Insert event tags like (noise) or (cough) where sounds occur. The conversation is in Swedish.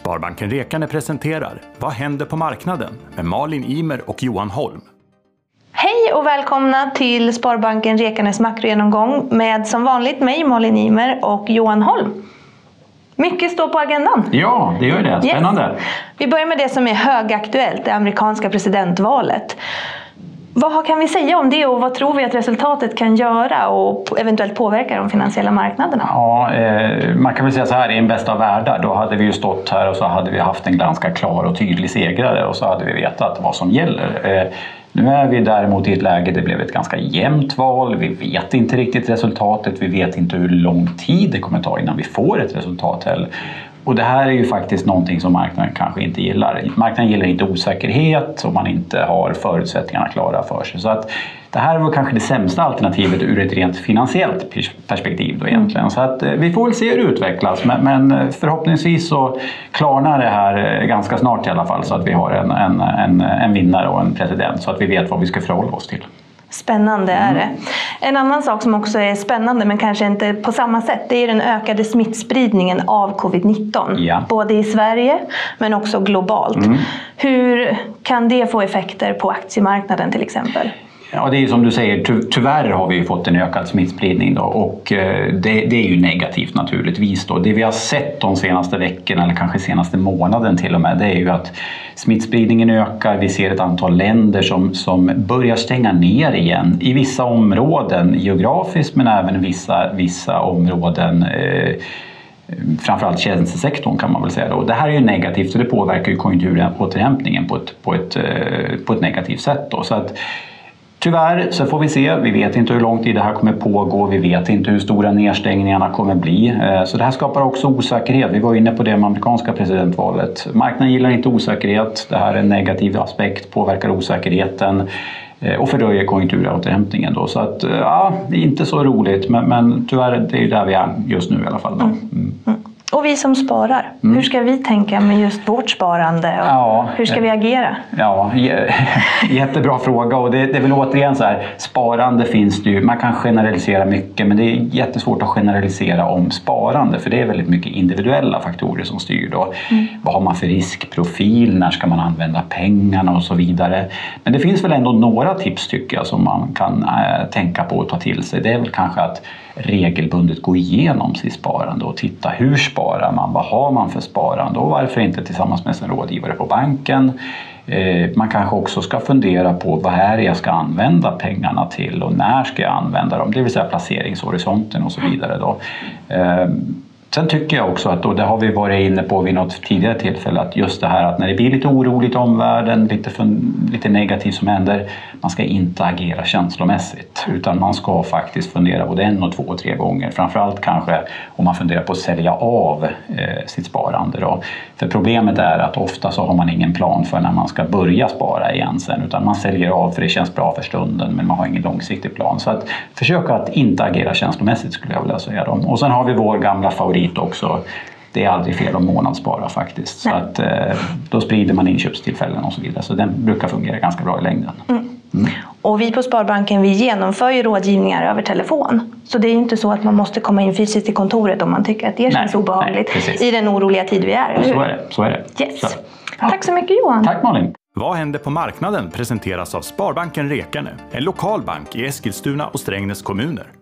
Sparbanken Rekane presenterar Vad händer på marknaden? med Malin Imer och Johan Holm. Hej och välkomna till Sparbanken Rekanes makrogenomgång med som vanligt mig Malin Imer och Johan Holm. Mycket står på agendan. Ja, det gör det. Spännande. Yes. Vi börjar med det som är högaktuellt, det amerikanska presidentvalet. Vad kan vi säga om det och vad tror vi att resultatet kan göra och eventuellt påverka de finansiella marknaderna? Ja, eh, man kan väl säga så här, i en bästa av världar då hade vi ju stått här och så hade vi haft en ganska klar och tydlig segrare och så hade vi vetat vad som gäller. Eh, nu är vi däremot i ett läge där det blev ett ganska jämnt val. Vi vet inte riktigt resultatet. Vi vet inte hur lång tid det kommer ta innan vi får ett resultat heller. Och det här är ju faktiskt någonting som marknaden kanske inte gillar. Marknaden gillar inte osäkerhet om man inte har förutsättningarna klara för sig. Så att det här var kanske det sämsta alternativet ur ett rent finansiellt perspektiv då egentligen. Så att eh, vi får väl se hur det utvecklas men eh, förhoppningsvis så klarnar det här eh, ganska snart i alla fall så att vi har en, en, en, en vinnare och en president så att vi vet vad vi ska förhålla oss till. Spännande är det. En annan sak som också är spännande men kanske inte på samma sätt det är den ökade smittspridningen av covid-19. Ja. Både i Sverige men också globalt. Mm. Hur kan det få effekter på aktiemarknaden till exempel? Ja, det är som du säger, ty tyvärr har vi fått en ökad smittspridning då, och eh, det, det, är ju negativt naturligtvis. Då. Det vi har sett de senaste veckorna, eller kanske senaste månaden till och med, det är ju att smittspridningen ökar. Vi ser ett antal länder som, som börjar stänga ner igen i vissa områden geografiskt men även vissa, vissa områden eh, framförallt tjänstesektorn kan man väl säga. Då. Det här är ju negativt och det påverkar ju konjunkturåterhämtningen på ett, på ett, eh, på ett negativt sätt. Då. Så att, Tyvärr så får vi se. Vi vet inte hur lång tid det här kommer pågå. Vi vet inte hur stora nedstängningarna kommer bli. Eh, så det här skapar också osäkerhet. Vi var inne på det med amerikanska presidentvalet. Marknaden gillar inte osäkerhet. Det här är en negativ aspekt, påverkar osäkerheten eh, och fördröjer konjunkturåterhämtningen. Då. Så att, eh, ja, det är inte så roligt men, men tyvärr det är där vi är just nu i alla fall. Då. Mm. Mm. Och vi som sparar, mm. hur ska vi tänka med just vårt sparande? Och ja, hur ska vi agera? Ja, (laughs) jättebra fråga och det, det är väl återigen så här, sparande finns det ju, man kan generalisera mycket men det är jättesvårt att generalisera om sparande för det är väldigt mycket individuella faktorer som styr då. Mm. Vad har man för riskprofil, när ska man använda pengarna och så vidare. Men det finns väl ändå några tips tycker jag som man kan äh, tänka på och ta till sig. Det är väl kanske att regelbundet gå igenom sitt sparande och titta hur sparar man, vad har man för sparande och varför inte tillsammans med sin rådgivare på banken. Eh, man kanske också ska fundera på vad är det jag ska använda pengarna till och när ska jag använda dem, det vill säga placeringshorisonten och så vidare. Då. Eh, Sen tycker jag också att, och det har vi varit inne på vid något tidigare tillfälle, att just det här att när det blir lite oroligt i omvärlden, lite, lite negativt som händer, man ska inte agera känslomässigt utan man ska faktiskt fundera både en och två och tre gånger. Framförallt kanske om man funderar på att sälja av eh, sitt sparande. Då. För problemet är att ofta så har man ingen plan för när man ska börja spara igen sen utan man säljer av för det känns bra för stunden men man har ingen långsiktig plan. Så att försök att inte agera känslomässigt skulle jag vilja säga. Då. Och sen har vi vår gamla favorit också det är aldrig fel att månadsspara faktiskt. Så att, eh, då sprider man inköpstillfällen och så vidare. Så den brukar fungera ganska bra i längden. Mm. Mm. Och vi på Sparbanken vi genomför ju rådgivningar över telefon. Så det är inte så att man måste komma in fysiskt till kontoret om man tycker att det känns nej, obehagligt nej, i den oroliga tid vi är. Så är det. Så är det. Yes. Så. Tack så mycket Johan. Tack Malin. Vad händer på marknaden presenteras av Sparbanken Rekane, en lokal bank i Eskilstuna och Strängnäs kommuner.